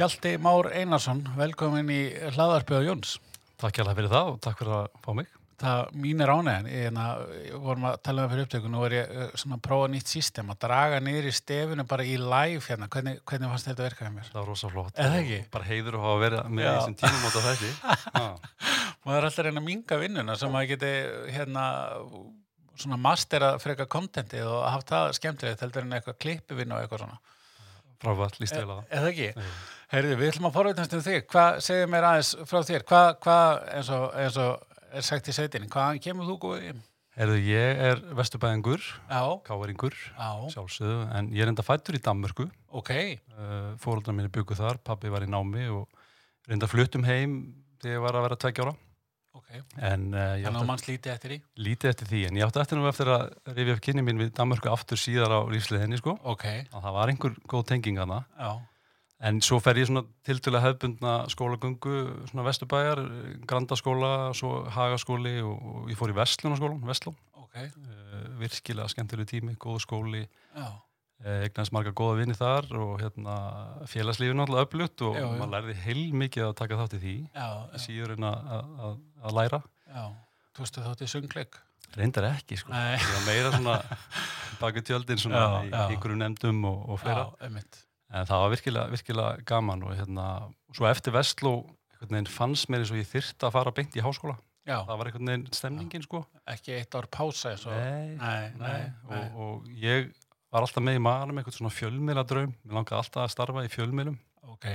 Hjalti Már Einarsson, velkomin í hlaðarpöða Jóns. Takk hjálpa fyrir það og takk fyrir að fá mig. Það mín er ánægðan, ég hérna, vorum að tala um fyrir upptöku, nú er ég uh, svona að prófa nýtt sístem, að draga niður í stefinu bara í live hérna, hvernig, hvernig fannst þetta verkaði mér? Það var rosa flott. Og Bara heiður að hafa verið með þessum tímum af þessi. Er alltaf að reyna að minga vinnuna sem maður geti hérna svona mastera freka kontentið og haft það skemmtilegt heldur en eitthvað klippivinn og eitthvað svona. Frábært, líst vel á það. Eða ekki? Nei. Heyrðu, við ætlum að forveitast um þig. Hvað segir mér aðeins frá þér? Hvað, hvað eins, og, eins og er sagt í sveitinni, hvaðan kemur þú góðið? Herðu, ég er vesturbæðingur, Já, káeringur, já, sjálfsögðu, en ég er enda fættur í Danmörku. ok, Uh, Fóruldrar mínu byggu þar, pabbi var í námi og reynda fluttum heim þegar ég var að vera tveggja ára. ok. En uh, að átti manns lítið eftir því? lítið eftir því, en ég átti eftir nú eftir að rifja upp kynni mín við Danmörku aftur síðar á lífsliðinni, sko. Ok, Að það var einhver góð tenging að já, En svo fer ég svona tildulega hefbundna skólagöngu, svona vesturbæjar, grandaskóla, svo hagaskóli og, og ég fór í Vestlunarskólan, Vestlun. ok, Uh, virkilega skemmtileg tími, góð skóli, já, eignast marga góða vinni þar og hérna félagslífinu alltaf öflutt og Já, já. maður lærði heil mikið að taka þátt í því, já, síður en að, læra. veist þátt í söngleik? Reyndar ekki, sko. Nei. Ég var meira svona baki tjöldin svona í já. einhverjum nefndum og, og fleira. En það var virkilega, virkilega gaman og hérna, svo eftir Vestló fannst mér eins og ég þyrfti að fara beint í háskóla. Já, Það var einhvern veginn stemningin sko. ekki eitt ár pása nei, nei, nei. Og, og ég var alltaf með í maðurum eitthvað svona fjölmiðla draum. Mér langaði alltaf að starfa í fjölmiðlum. Ok,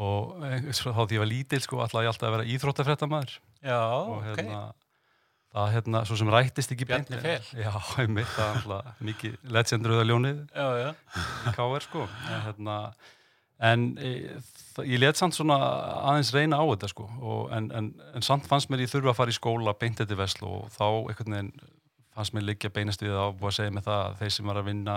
og eh, þá því ég var lítil sko alltaf ég alltaf að vera íþróttafréttamaður. já, og hérna, það hérna, svo sem rættist ekki Fel. Já, einmitt, það er alltaf mikið legendröða ljónið KR sko. En, hérna, en e, það, ég let samt svona aðeins reyna á þetta sko. Og, en, en, en samt fannst mér ég þurfa að fara í skóla beint eftir veslu og þá einhvern veginn fannst mér liggja beinast við að búið að segja mig það að þeir sem var að vinna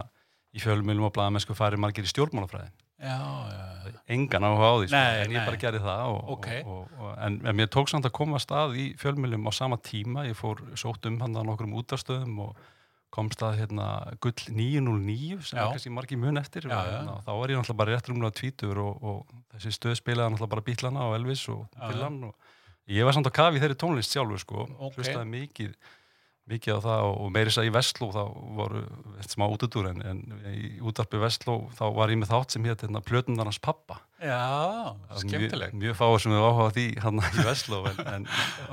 í fjölmjölum og blaðamennsku fari margir í stjórnmálafræði já, já, engan áhuga á því sko, Nei, en ég nei. bara gerði það og, Ok. og, og, og, en, en mér tók samt að koma að stað í fjölmjölum á sama tíma ég fór sótt um hann að nokkrum útastöðum og komst að hérna, gull 909 sem kannski margir mun eftir Já, og, já. hérna, þá var ég náttúrulega bara rétt rúmlega tvítur og, og þessi stöð spilaði náttúrulega bara Bílana og Elvis og. Billan og ég var samt að kafi þeirri tónlist sjálfur sko, Ok. hlustaði mikið mikið á það og, og meiri þess að í Vestló þá voru eitt smá útudur en, en í útarpi Vestló þá var ég með þátt sem hétt hérna, Plötundarnas pappa. Já, skemmtileg. Mjög, mjög fáið sem við áhuga því hann í Vestló en, en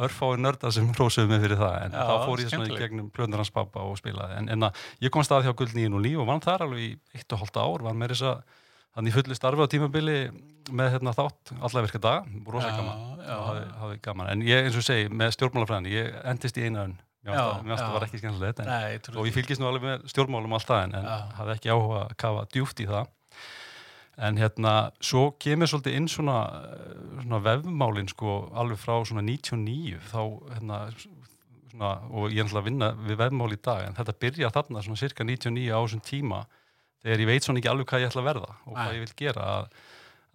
örfáið nörda sem hrósuðu mig fyrir það en Já, þá fór ég svona í gegnum plöndar hans pappa og spilaði. En, en að ég kom stað hjá Gull 909 og vann þar alveg í eitt og hálft ár var með þess að hann í fullu starfi á tímabili með hérna þátt allavega virka dag, rosa Já, gaman. já. og hafi, hafi gaman. En ég eins og segi með stjórnmálafræðin ég endist í eina önn mér Já, fannst það- var ekki skemmtilegt og ég fylgist nú alveg með stjórnmálum alltaf en, en hafði ekki áhuga að kafa djúft í það. En hérna svo kemur svolítið inn svona, svona vefmálin sko alveg frá svona 99 þá hérna svona, og ég er náttúrulega að vinna við vefmál í dag en þetta byrja þarna svona cirka 99 á þessum tíma þegar ég veit svona ekki alveg hvað ég ætla að verða og hvað Nei. ég vil gera að,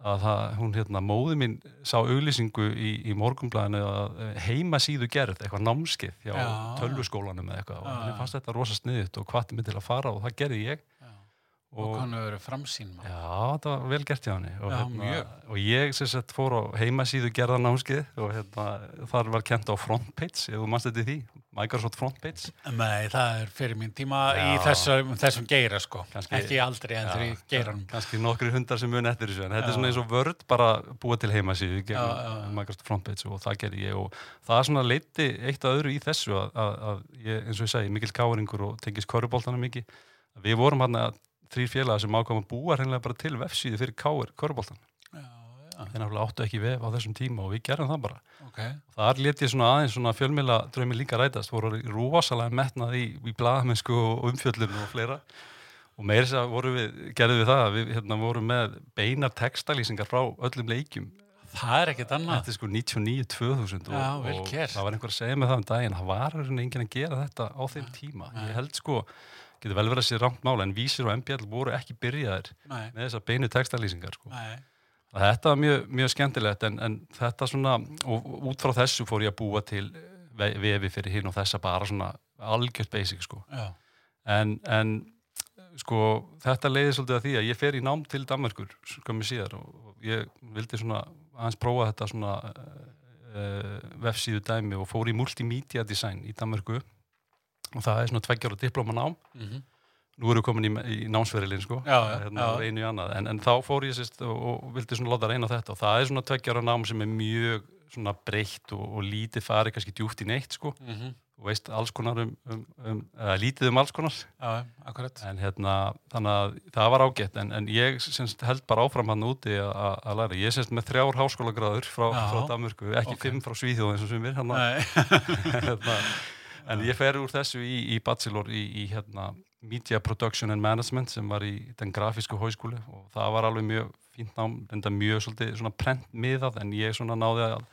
að það, hún hérna, móði mín sá auglýsingu í, í morgumblæðinu að eh, heima síðu gerð, eitthvað námskeið hjá Já. tölvuskólanum eða eitthvað og mér já. fannst þetta rosa sniðut og hvati mig til að fara og það gerði ég. Og hann hefur verið framsýn. maður. já, þetta var vel gert hjá henni og, Já, mjög. og ég sem sagt fór á heimasíðu gerða námskeið og hérna, þar var kent á frontpage, ef þú mannst þetta í því Microsoft frontpage Nei, það er fyrir mín tíma í Já. þessum, þessum geira sko. Kannski- Ekki aldrei en þegar í geiranum. kannski nokkri hundar sem mun eftir þessu en þetta Já. er svona eins og vörd bara búið til heimasíðu Microsoft frontpage og það gerði ég og það er svona leiti eitt að öðru í þessu að, að, að ég, eins og ég segi, mikil káringur og tengist köruboltana mikið við vorum hann að þrýr félaga sem ákvæm að búa hreinlega bara til vefsíðu fyrir káir já, þeir náttúrulega áttu ekki vef á þessum tíma og við gerum það bara. Ok. þar let ég svona aðeins svona fjölmila draumi líka rætast, voru rosalega metnað í, í blaðamennsku og umfjöllinu og fleira. Og meira þess að við, gerðum við það, að við hérna, vorum með beinar textalýsingar frá öllum leikjum. Það er ekkert annað. þetta er sko 99-2000 Já, og, og það var einhver að segja með það um daginn það var einhvern enginn að gera þetta á þeim tíma. Ég held sko, getur vel verið að sé rangt mála en vísir og MBL voru ekki byrjaðir Nei, með þessar beinu textalýsingar sko. Þetta var mjög, mjög skemmtilegt en, en þetta svona, og út frá þessu fór ég að búa til ve- vefi fyrir hinn og þessa bara svona algjört basic sko. En, en sko, þetta leiði svolítið að því að ég fer í nám til Danmarkur skömmi síðar og, ég vildi svona aðeins prófa þetta svona uh, vefsíðu dæmi og fór í multimedia design í Danmarku og það er svona tveggjára diploma nám Mm -hmm. nú erum við komin í, í námsferilin sko. Já, já, hérna, og einu í annað. En, en þá fór ég sérst og, og vildi svona láta reyna þetta. Og það er svona tveggjára nám sem er mjög svona breytt og, og lítið farið kannski djúpt í neitt sko. Mm þú veist alls konar um, um, um eða, lítið um alls konar. Já, en hérna þannig að það var ágætt. En, en ég semst held bara áfram hann úti að- læra. Ég semst með þrjár háskólagráður frá, Já. frá Danmörku, ekki Ok. fimm frá Svíþjóð eins og sumir hérna, Nei. hérna, en ég fer úr þessu í, í bachelor í, í hérna, Media Production and Management sem var í den grafísku hóiskúli og það var alveg mjög fínt nám, enda mjög svolítið svona prentmiðað en ég svona náði að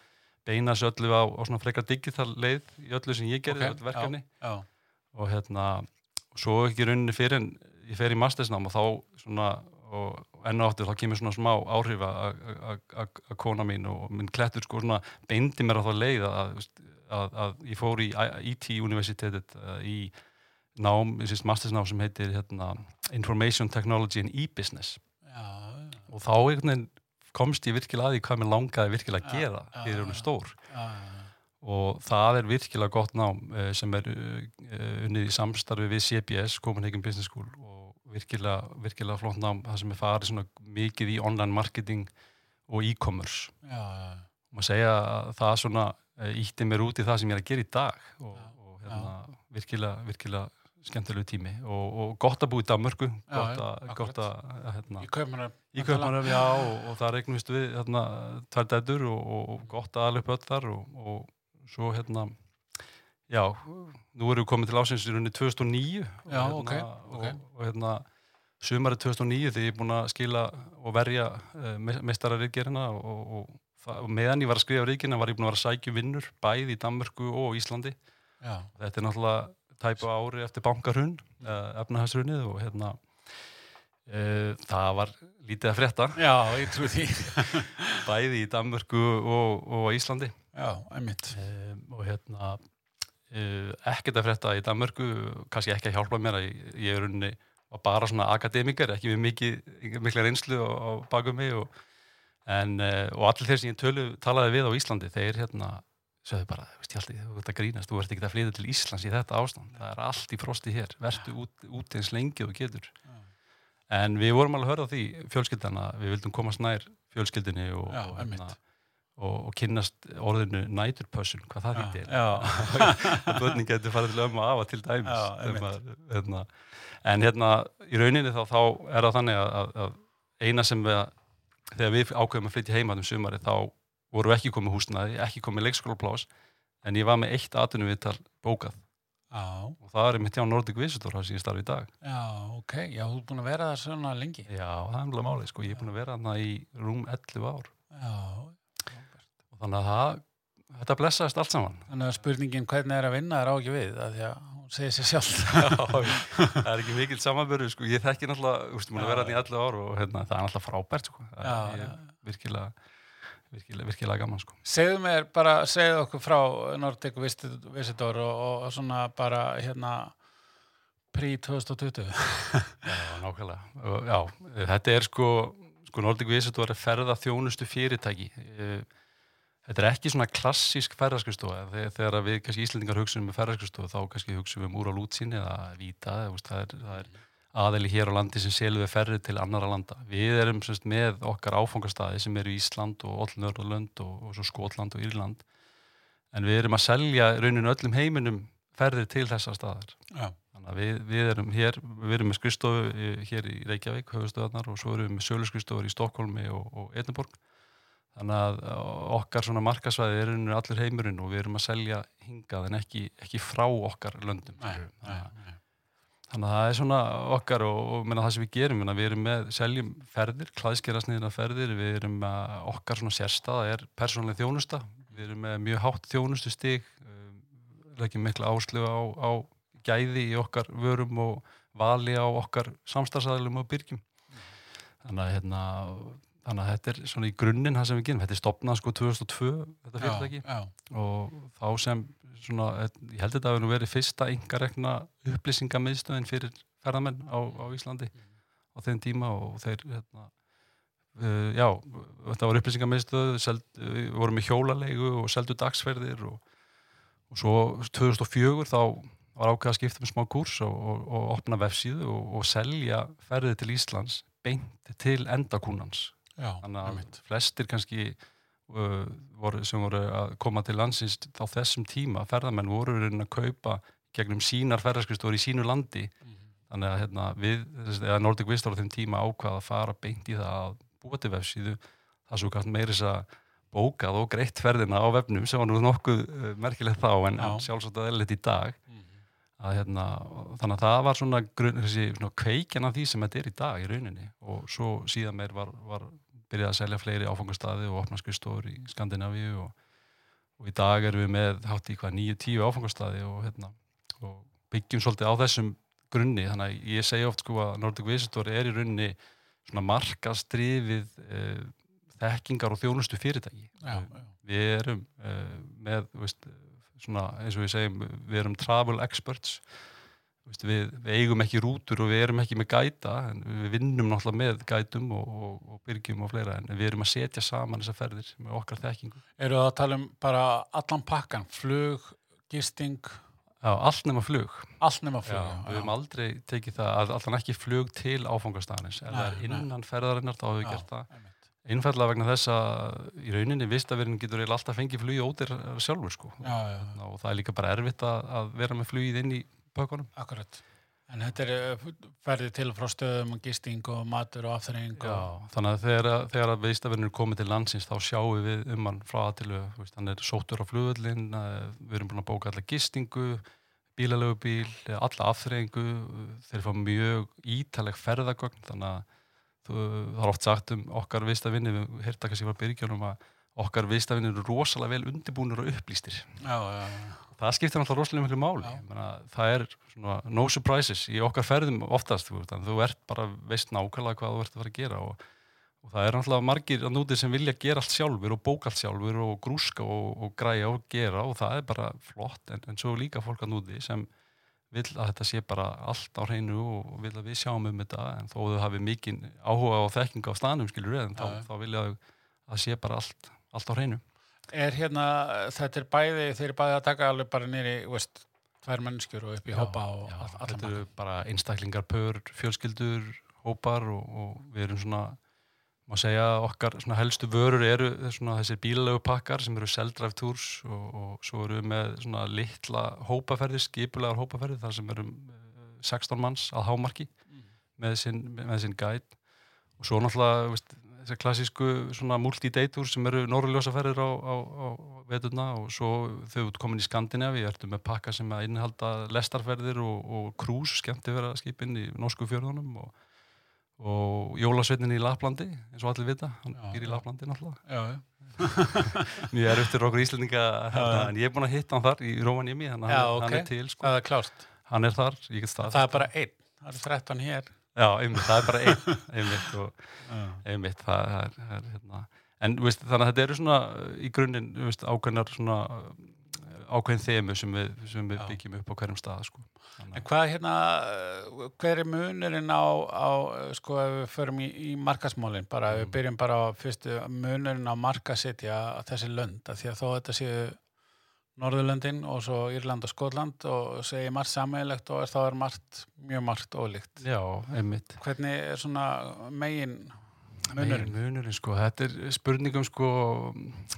beina þessu öllu á, á svona frekar digital leið í öllu sem ég gerði, Ok, öllu verkefni. Já, og hérna svo ekki rauninni fyrir en ég fer í mastersnám og þá svona og enn áttur þá kemur svona smá áhrif að- að- að að kona mín og minn klettur sko svona beindi mér á það leið að, veist, að, að ég fór í IT universitetet uh, í nám, þessi mastersnám sem heitir hérna, Information Technology and E-Business. Og þá einhvern komst ég virkilega að því hvað mér langaði virkilega að gera fyrir já. hún stór. Já, og það er virkilega gott nám eh, sem er uh, unnið í samstarfi við CBS, Copenhagen Business School og virkilega, virkilega flott nám. Það sem er farið mikið í online marketing og e-commerce. Og maður segja að það svona uh, ítti mér út í það sem ég er að gera í dag og, og hérna, virkilega, virkilega skemmtilegu tími og, og gott að búa í Danmörku gott að, gott að hérna, Í já, og, og það regnumist við hérna, tvær dætur og, gott að alveg upp öll þar og, og svo hérna já, nú erum við komið til ásins í rauninni 2009 og, Já, hérna, ok, ok. og, og hérna sumarið 2009 þegar ég er búin að skila og verja uh, meistararriðgerina og, og, það- meðan ég var að skrifa ríkina var ég búin að vera að sækja um vinnur bæði í Danmörku og Íslandi. Já, þetta er náttúrulega tæpu ári eftir bankarhun, uh, efnahagsrunnið og hérna uh, það var lítið að frétta. Já, ég trú því. bæði í Danmörku og, og Íslandi. Já, einmitt. um, og hérna uh, ekkert að frétta í Danmörku kannski ekki að hjálpa mér að ég, ég er unni bara svona akademikar, ekki með mikið mikla reynslu á, á bakum mig og, en, uh, og allir þeir sem ég tölu, talaði við á Íslandi, þeir hérna sögðu bara, veist ég alltaf, þú ert að grínast þú ert ekki að flytja til Íslands í þetta ástand. Það er allt í frosti hér, vertu út, út eins lengi og getur. En við vorum alveg að höra á því fjölskyldana við vildum komast nær fjölskyldinni og, Já, og, einmitt. og, og kynnast orðinu næturpössun, hvað það þýttir Já, að börnin getur farið til ömmu og afa til dæmis Já, maður, hérna, en hérna í rauninni þá, þá er það þannig að, að, að eina sem við þegar við ákveðum að flytja heima um sumari þá vorum við ekki komið húsnaði, ekki komið leikskólaplás en ég var með eitt atvinnum viðtal bókað. Já, og það er mitt hjá Nordic Visitor það sem ég starfi í dag. Já, ok. Já, þú ert búin að vera það svona lengi. Já, það er umlega málið, sko, ég er búin að vera þarna í rúm 11 ár. Já, og þannig að það, þetta blessaðist allt saman. Þannig að spurningin hvernig er að vinna er á ekki við, að því að segir sér sjálf. Já, það er ekki mikill samanbörðu sko. ég þekki náttúrulega, þú veist, ég er að vera þarna í 11 ár og hérna, það er náttúrulega frábært sko. Það Já, er virkilega, virkilega, virkilega gaman sko. Segðu mér bara, segðu okkur frá Nordic Visit- Visitor og, og svona bara hérna pre-2020. Já, nákvæmlega og, Já, þetta er sko, sko Nordic Visitor er ferða þjónustu fyrirtæki Eh, Þetta er ekki svona klassísk ferðarskristofa þegar, við kannski Íslendingar hugsaum með ferðarskristofa þá kannski hugsaum við um úr á lútsinni eða veist, það er, það er aðeli hér á landi sem selur við ferri til annara landa. Við erum semst, með okkar áfangastæði sem eru Ísland og Ollnörðurlönd og, og svo Skotland og Írland en við erum að selja rauninu öllum heiminum ferðir til þessar staðar. Að við, við erum hér, við erum með skristofu eh, hér í Reykjavík, höfustöðarnar og svo erum við með söluskristofur í Stokkólmi og, og Edinborg. Þannig að eh, okkar svona markasvæði er rauninu allur heimurinn og við erum að selja hingað en ekki, ekki frá okkar löndum. nei, nei, nei. Þannig að það er svona okkar og, og menna, það sem við gerum, menna, við erum með seljum ferðir, klæðskerasniðina ferðir, við erum með okkar svona sérstaða er persónlega þjónusta, við erum með mjög hátt þjónustu stig, um, leggjum mikla áslögu á, á gæði í okkar vörum og vali á okkar samstagsæðilum og byrgjum. Þannig að, hérna, þannig að þetta er svona í grunninn það sem við gerum, þetta er stopnað sko 2002 þetta fyrirtæki. og þá sem svona, ég held þetta að nú verið fyrsta yngarekna upplýsingamiðstöðin fyrir ferðamenn á, á Íslandi á þeim tíma og þeir hérna, uh, já, þetta var upplýsingamiðstöð við vorum í hjólalegu og seldu dagsferðir og, og svo 2004 þá var ákveða að skipta með smá kurs og, og, og opna vefsíðu og selja ferðið til Íslands beint til endakúnans Já, þannig að einmitt. flestir kannski uh, voru, sem voru að koma til landsins á þessum tíma, ferðamenn voru raunin að kaupa gegnum sínar ferðarskristóri í sínu landi Mhm. þannig að hérna, við, eða Nordic Vistor á þeim tíma ákvaða að fara beint í það að búa til vefsíðu það svo gætt meiri þess að bókað og greitt ferðina á vefnum sem var nú nokkuð uh, merkilegt þá en, en sjálfsagt að eðlilegt í dag. Að, hérna, þannig að það var svona, svona kveikjan af því sem þetta er í dag í rauninni. Og svo síðan meir var, var byrjað að selja fleiri áfangastadi og opna skrifstofur í Skandinavíu og, og í dag erum við með hátt í hvað nýju, tíu áfangastadi og, hérna, og byggjum svolítið á þessum grunni, þannig að ég segja oft sko að Nordic Visitor er í rauninni svona markastrifið eh, þekkingar og þjónustu fyrirtæki. Já, já. við erum uh, með veist, svona, eins og við segjum við erum travel experts. Við, við eigum ekki rútur og við erum ekki með gæta en við vinnum náttúrulega með gætum og, og, og byrgjum og fleira en við erum að setja saman þessar ferðir með okkar þekkingu. Eru það að tala um bara allan pakkan, flug, gisting, Já, allt nema flug. Allt nema flug? Já, við höfum aldrei tekið það að allan ekki flug til áfangastæðanis ef það er innan ferðarinnar þá hefur við Já, gert það. einmitt. Einfallega vegna þess að í rauninni vistaverðin getur eiginlega alltaf fengið flugið ótir sjálfur sko Já, já, og það er líka bara erfitt að, að vera með flugið inn í pökkunum. Akkurat. En þetta er eh, ferðið til frá stöðum og gisting og matur og afþreying og... Já, þannig að þegar, þegar að viðstafinn er komið til landsins þá sjáum við um hann frá að til við, hann er sóttur á flugullin, við erum búin að bóka alla gistingu, bílalegu bíl, alla afþreyingu, þeir fá mjög ítaleg ferðagögn, þannig að þú, það er oft sagt um okkar viðstafinni, við heyrta kannski frá byrgjunum að okkar viðstafinni eru rosalega vel undirbúnir og upplýstir. Já, já, það skiptir náttúrulega rosalega miklu máli. Meina, það er svona no surprises í okkar ferðum oftast þú, þú ert bara veist nákvæmlega hvað þú ert að fara að gera og, og það er náttúrulega margir að núti sem vilja gera allt sjálfur og bóka allt sjálfur og grúska og, og græja og gera og það er bara flott. En, en svo líka fólk að núti sem vil að þetta sé bara allt á hreinu og vil að við sjáum um þetta en þó þau hafi mikinn áhuga og þekking á staðnum skilur við en þá, Já. þá vilja þau að sé bara allt, allt á hreinu Er hérna, þetta er bæði, þeir eru bæði að taka alveg bara nýri, tvær mennskjur og upp í hópa og já, þetta eru bara einstaklingar, pör, fjölskyldur, hópar og, og við erum svona, má segja að okkar helstu vörur eru þessir bílalegu pakkar sem eru self-drive tours og, og svo eru við með svona litla hópaferðir, skipulegar hópaferðir þar sem eru eh, 16 manns að hámarki með sinn, með sinn guide. Og svo náttúrulega veist, þessar klassísku svona multi-day-tour sem eru norrljósaferðir á, á, á veturna og svo þau ert komin í Skandinavi, ertu með pakka sem að innihalda lestarferðir og, og krús skemmtifæraskipin í norsku fjörðunum og, og jólasveitin í Laplandi, eins og allir vita hann Já, býr í. Laplandi náttúrulega mjög er eftir okkur Íslendinga hérna, en ég er búin að hitta hann þar í Rómanjemi þannig að Já, hann, er til sko. Er hann er þar, ég get stað Það er bara einn. Það eru 13 hér. já, einmitt, það er bara einn einmitt og einmitt, það, er, það er hérna. en veist, þannig að þetta eru svona í grunninn, ákveðnar svona ákveðin þemu sem við, sem við byggjum upp á hverjum stað sko. En hvað hérna, uh, hver er munurinn á, á uh, sko, ef við förum í, í markasmálinn, bara, ef við Mm. byrjum bara á fyrstu munurinn á markasetja þessi lönd, að því að þó þetta séu Norðurlöndin og svo Írland og Skotland og segir margt sammeilegt og er þá er margt, mjög margt ólíkt. já, einmitt Hvernig er svona megin Munurinn. munurinn? sko, þetta er spurningum sko,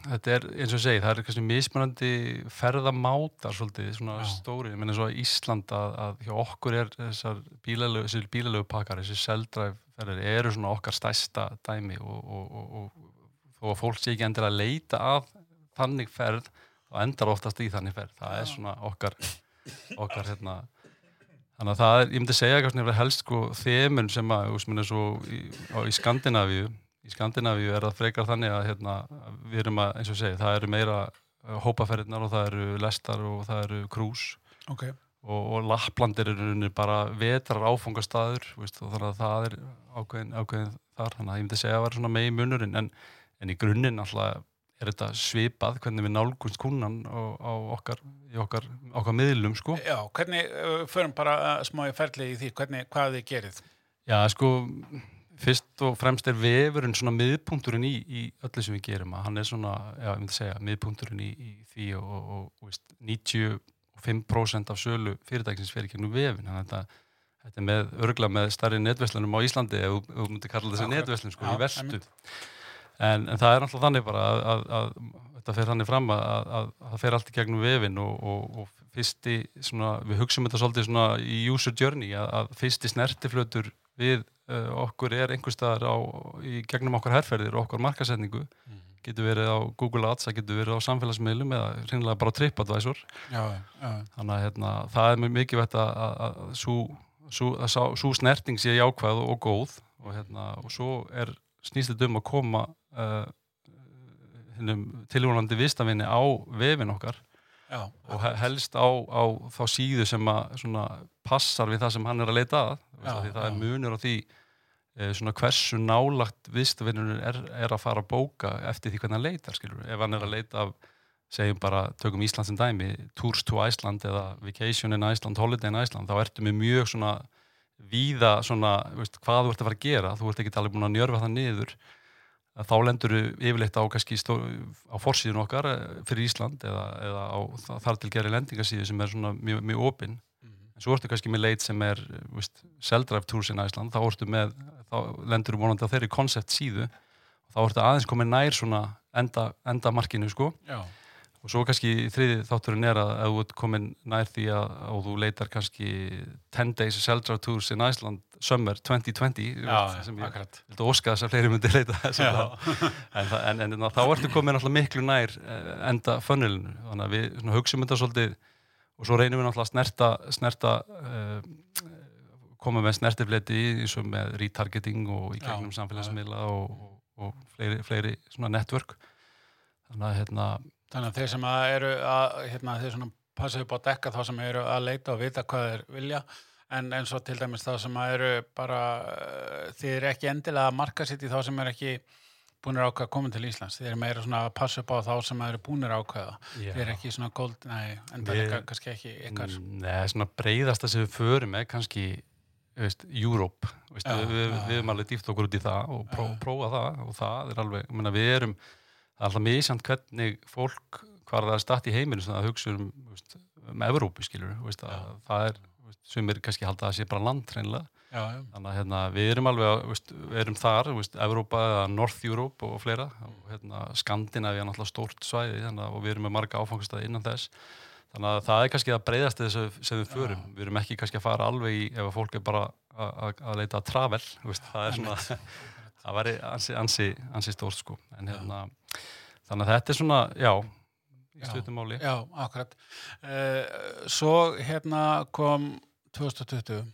þetta er eins og segi, það er kannski mismunandi ferðamátar svolítið, svona Já. stóri, ég menna svo að Ísland að, að hjá okkur er þessar bílalegu, þessir bílalegu pakkar, þessir seldræf ferðir eru svona okkar stærsta dæmi og, og, og, og þó að fólk sé ekki endilega að leita að þannig ferð, þá endar oftast í þannig ferð, það er svona okkar okkar hérna Þannig að það er, ég myndi segja kannski helst sko þemun sem að, veist, minna svo í, á, í Skandinavíu, í Skandinavíu er það frekar þannig að hérna, við erum að, eins og segja, það eru meira uh, hópaferðirnar og það eru lestar og það eru krús Ok, og, og Lapplandir eru bara vetrar og þannig að það er ákveðin, ákveðin þar, þannig að ég myndi segja að það var svona megi munurinn, en, en í grunninn alltaf er þetta svipað hvernig við nálgumst kúnan á, á okkar, okkar, okkar miðlum sko. Já, hvernig, uh, förum bara uh, smá í ferli í því, hvernig, hvað þið gerið? Já, sko, fyrst og fremst er vefurinn svona miðpunkturinn í, í öllu sem við gerum að hann er svona, já, ég myndi segja, miðpunkturinn í, í því og, og, og, veist, 95% af sölu fyrirtækins fyrir gegnum vefin, þannig að þetta Þetta er með, örgla með starri netverslunum á Íslandi ef þú mútti kalla þessi netverslun sko, í vestu. En, en það er alltaf þannig bara að, að, að þetta fer þannig fram að, að það fer allt í gegnum vefin og, og, og fyrsti, svona, við hugsaum þetta svolítið svona í user journey að fyrsti snertiflötur við uh, okkur er einhver staðar á, í gegnum okkar herrferðir og okkar markasetningu. Mm. Getur verið á Google Ads, það getur verið á samfélagsmiðlum eða reynilega bara TripAdvisor. Já, já. Þannig að hérna, það er mjög mikið vett að svo snerting sé jákvæð og góð og, hérna, og svo er snýst þetta um að koma uh, tilvonandi vistafinni á vefin okkar Já, og helst á, á þá síðu sem að passar við það sem hann er að leita að Já, það já. er munur á því eh, svona, hversu nálagt vistafinnur er, er að fara að bóka eftir því hvernig hann leitar skilur. ef hann er að leita af segjum bara, tökum Ísland sem dæmi Tours to Iceland eða Vacation in Iceland Holiday in Iceland, þá ertu með mjög svona víða svona, veist, hvað þú ert að fara að gera, þú ert ekki alveg búin að njörfa það niður þá lendur þú yfirleitt á kannski á forsíðun okkar eh, fyrir Ísland eða, eða á þar til geri lendingasíðu sem er svona mjög, mjög opinn mm -hmm. en svo ertu kannski með leit sem er Seldrive Tours in Iceland, þá ertu með þá lendur þú vonandi á þeirri koncept síðu þá ertu aðeins komið nær svona enda, enda markinu sko Já Og svo kannski þriði þátturinn er að ef þú ert komin nær því að og þú leitar kannski 10 days Seldra Tours in Iceland Summer 2020 Já, sem ég held að óska þess að fleiri myndir leita þess en, en, en, en þá ertu komin alltaf miklu nær eh, enda funnilinu. Þannig að við hugsaum þetta svolítið og svo reynum við náttúrulega að snerta, snerta uh, koma með snertifleti eins og með retargeting og í gegnum samfélagsmiðla og, og, fleiri, fleiri network. Þannig að hérna Þannig að þeir sem að eru að, hérna, þeir svona passa upp á dekka þá sem eru að leita og vita hvað þeir vilja, en eins og til dæmis þá sem að eru bara, eh, þeir eru ekki endilega að marka sitt í þá sem eru ekki búinir ákveða að koma til Íslands. Þeir eru meira svona að passa upp á þá sem eru búinir ákveða. Já. Þeir eru ekki svona gold, nei, en það er kannski ekki ykkar. Mm, nei, svona breyðasta sem við förum með kannski, veist, Europe, veist, já, við, já. við erum alveg dýft okkur út í það og pró, prófa það og það er alveg, ég menna, við erum er alltaf mísjönd hvernig fólk hvar það er statt í heiminu sem það hugsa um, veist, um Evrópu skilur veist, það er, sem er kannski haldið að sé bara land hreinlega. Þannig að hérna, við erum alveg veist, við erum þar, Evrópa North Europe og fleira og, hérna, Skandinavi er náttúrulega stórt svæði þannig, og við erum með marga áfangstæði innan þess. Þannig að það er kannski að breyðast þessu sem við förum, Já. við erum ekki kannski að fara alveg í ef fólk er bara að leita að travel, það er svona það væri ansi, ansi, ansi stórt sko en hérna þannig að þetta er svona, já í slutumáli. Já, akkurat uh, Svo hérna kom 2020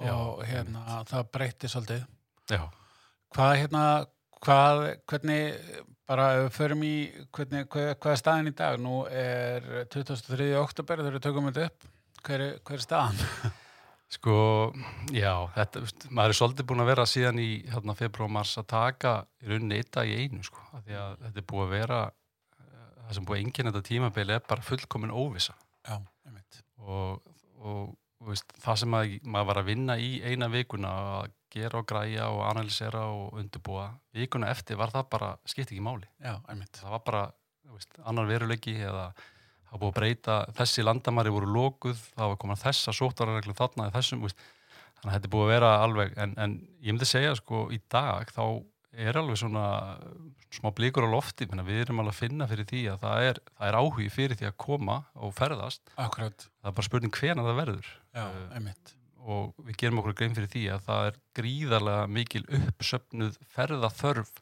já, og hérna já. það breytti svolítið Já Hvað hérna, hvað, hvernig bara ef við förum í hvernig, hvað, hvað er staðin í dag? Nú er 2003. oktober þegar við tökum þetta upp hver, hver er staðan? Sko, já, þetta, maður er svolítið búin að vera síðan í hérna, februar og mars að taka í rauninni eitt dag í einu, sko, þetta er búið að vera, eh, það sem búið að enginn þetta tímabili er bara fullkomin óvisa. Já, ég veit. Og, og veist, það sem að, maður var að vinna í eina vikuna að gera og græja og analysera og undirbúa, vikuna eftir var það bara, skipt ekki máli. Já, ég veit. Það var bara, veist, annar veruleiki eða það búið að breyta, þessi landamæri voru lókuð, það var komin þessa sótarareglum þarna í þessum, veist, þannig að þetta búið að vera alveg, en, en ég myndi segja sko í dag þá er alveg svona smá blíkur á lofti, menna, við erum alveg að finna fyrir því að það er, það er áhugi fyrir því að koma og ferðast, Akkurat. það er bara spurning hvena það verður Já, uh, og við gerum okkur grein fyrir því að það er gríðarlega mikil uppsöfnuð ferðaþörf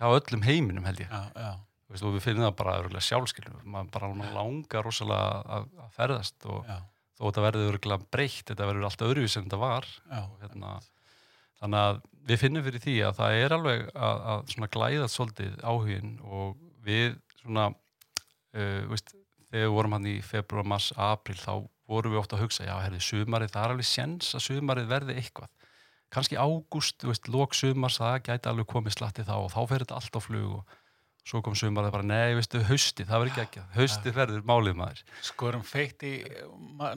hjá öllum heiminum held ég. Já, já veist, og við finnum það bara sjálfskilum, maður bara langar rosalega að, að ferðast og þó þetta verður breytt, þetta verður allt öðruvís en þetta var. Hérna, þannig að við finnum fyrir því að það er alveg að, að glæða svolítið áhugin og við svona uh, veist, þegar við vorum hann í februar, mars, april þá vorum við ofta að hugsa, já, herði, sumarið, það er alveg séns að sumarið verði eitthvað. Kannski ágúst, lók sumars, það gæti alveg komið slatti þá og þá fer þetta allt á flug og svo kom sumar það bara, nei, veistu, hausti, það verður ekki ekki hausti verður málið maður. Skorum feitt í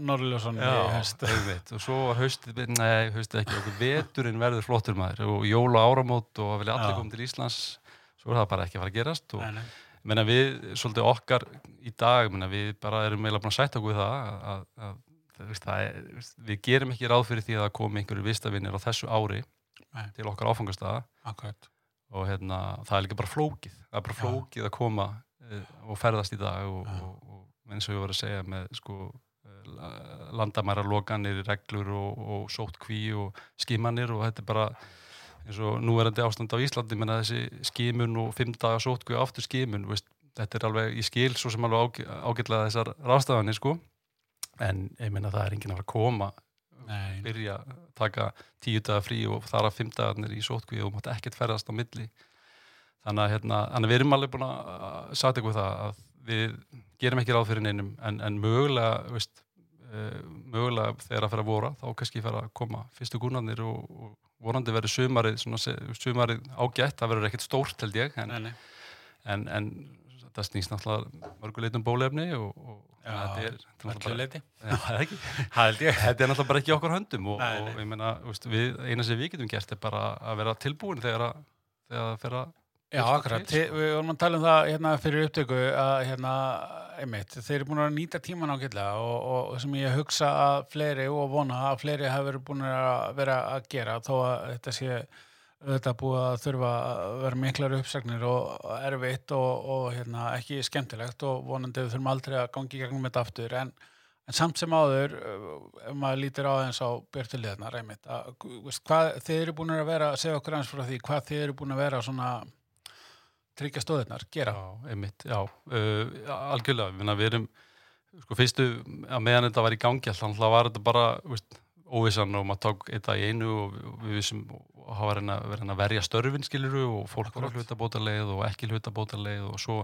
Norrljósson í einmitt, og svo var haustið, nei, haustið ekki. Okkur veturinn verður flottur maður. Og jól og áramót og vilja allir koma til Íslands. Svo er það bara ekki að fara að gerast og Nei, nei. menna við, svolítið okkar í dag, menna við bara erum meila búin að sætta okkur það að, að, að það er, við gerum ekki ráð fyrir því að það komi einhverju vistavinnir á þessu ári Nei. til okkar áfangastaða Akkurat. Og hérna, það er líka bara flókið. Það er bara flókið að koma uh, og ferðast í dag og, og, og eins og ég var að segja með sko landamæra lokanir, reglur og, og sótt kví og skimanir og þetta er bara eins og núverandi ástand á Íslandi menna þessi skimun og fimm daga sótt kví aftur skimun, veist, þetta er alveg í skil svo sem alveg ág, ágætlega þessar rástafanir sko. En ég menna það er enginn að fara að koma Nei, byrja að taka tíu daga frí og þar að fimm dagarnir í sótkví og mátt ekkert ferðast á milli. Þannig að, hérna, við erum alveg búin að sagt eitthvað það að við gerum ekki ráð fyrir neinum en, en mögulega veist, uh, mögulega þegar að fyrir að vora þá kannski fyrir að koma fyrstu gúnarnir og, og vonandi verður sumarið sumarið ágætt, það verður ekkert stórt held ég en, en, en það snýst náttúrulega mörguleitum bólefni og, og Já, þetta er, er náttúrulega það. Þetta er náttúrulega bara ekki í okkar höndum og, Nei, og nei. ég meina, við, eina sem við getum gert er bara að vera tilbúin þegar að, þegar að Já, akkurat. til, Þi- Við vorum að tala um það hérna fyrir upptöku að hérna, einmitt, þeir eru búin að nýta tíman ágætlega og, og, og sem ég hugsa að fleiri og vona að fleiri hafa verið búin að vera að gera þó að þetta sé þetta búið að þurfa að vera miklar uppsagnir og erfitt og, og hérna, ekki skemmtilegt og vonandi við þurfum aldrei að gangi í gegnum þetta aftur. En, en samt sem áður uh, ef maður lítir á eins á veist, hvað þið eru búin að vera segja okkur eins frá því, hvað þið eru búin að vera svona tryggja stóðirnar, gera? Já, einmitt, já, uh, algjörlega, við, erum, sko, fyrstu, að meðan þetta var í gangi alltaf var þetta bara, veist, óvissan og maður tók eitt í einu og við- vissum og hafa verið að, að verja störfin skiluru og fólk var að Akkurat. hlutabótarleið og ekki hlutabótarleið og svo,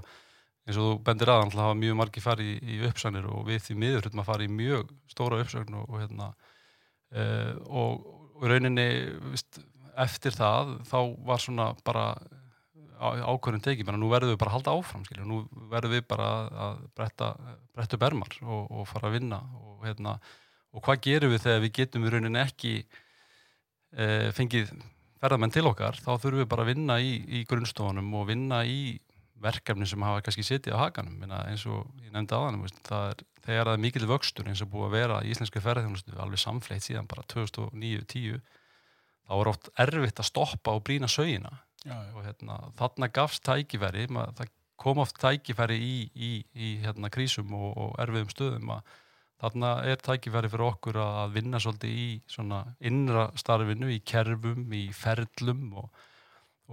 eins og þú bendir að, alltaf hafa mjög margi farið í, í uppsagnir og við því miður hlutum að fara í mjög stóra uppsagn og, og hérna, uh, og, og rauninni, veist, eftir það, þá var svona bara ákvörðin tekið, menn nú verðum við bara að halda áfram skilju, nú verðum við bara að- að bretta, bretta upp ermar og, og fara að vinna og, hérna, og hvað gerum við þegar við getum í rauninni ekki e, fengið ferðamenn til okkar, þá þurfum við bara að vinna í, í grunnstofunum og vinna í verkefni sem hafa kannski setið á hakanum. Minna, eins og ég nefndi það er, þegar það er mikil vöxtur eins og búið að vera í íslenski ferðarþjónustu alveg samfleitt síðan bara 2009-10 þá er oft erfitt að stoppa og brýna sögina já, já. og hérna, þarna gafst tækifæri mað, það kom oft tækifæri í, í, í hérna, krísum og, og erfiðum stöðum að þarna er tækifæri fyrir okkur að vinna svolítið í svona innra starfinu, í kerfum, í ferlum og,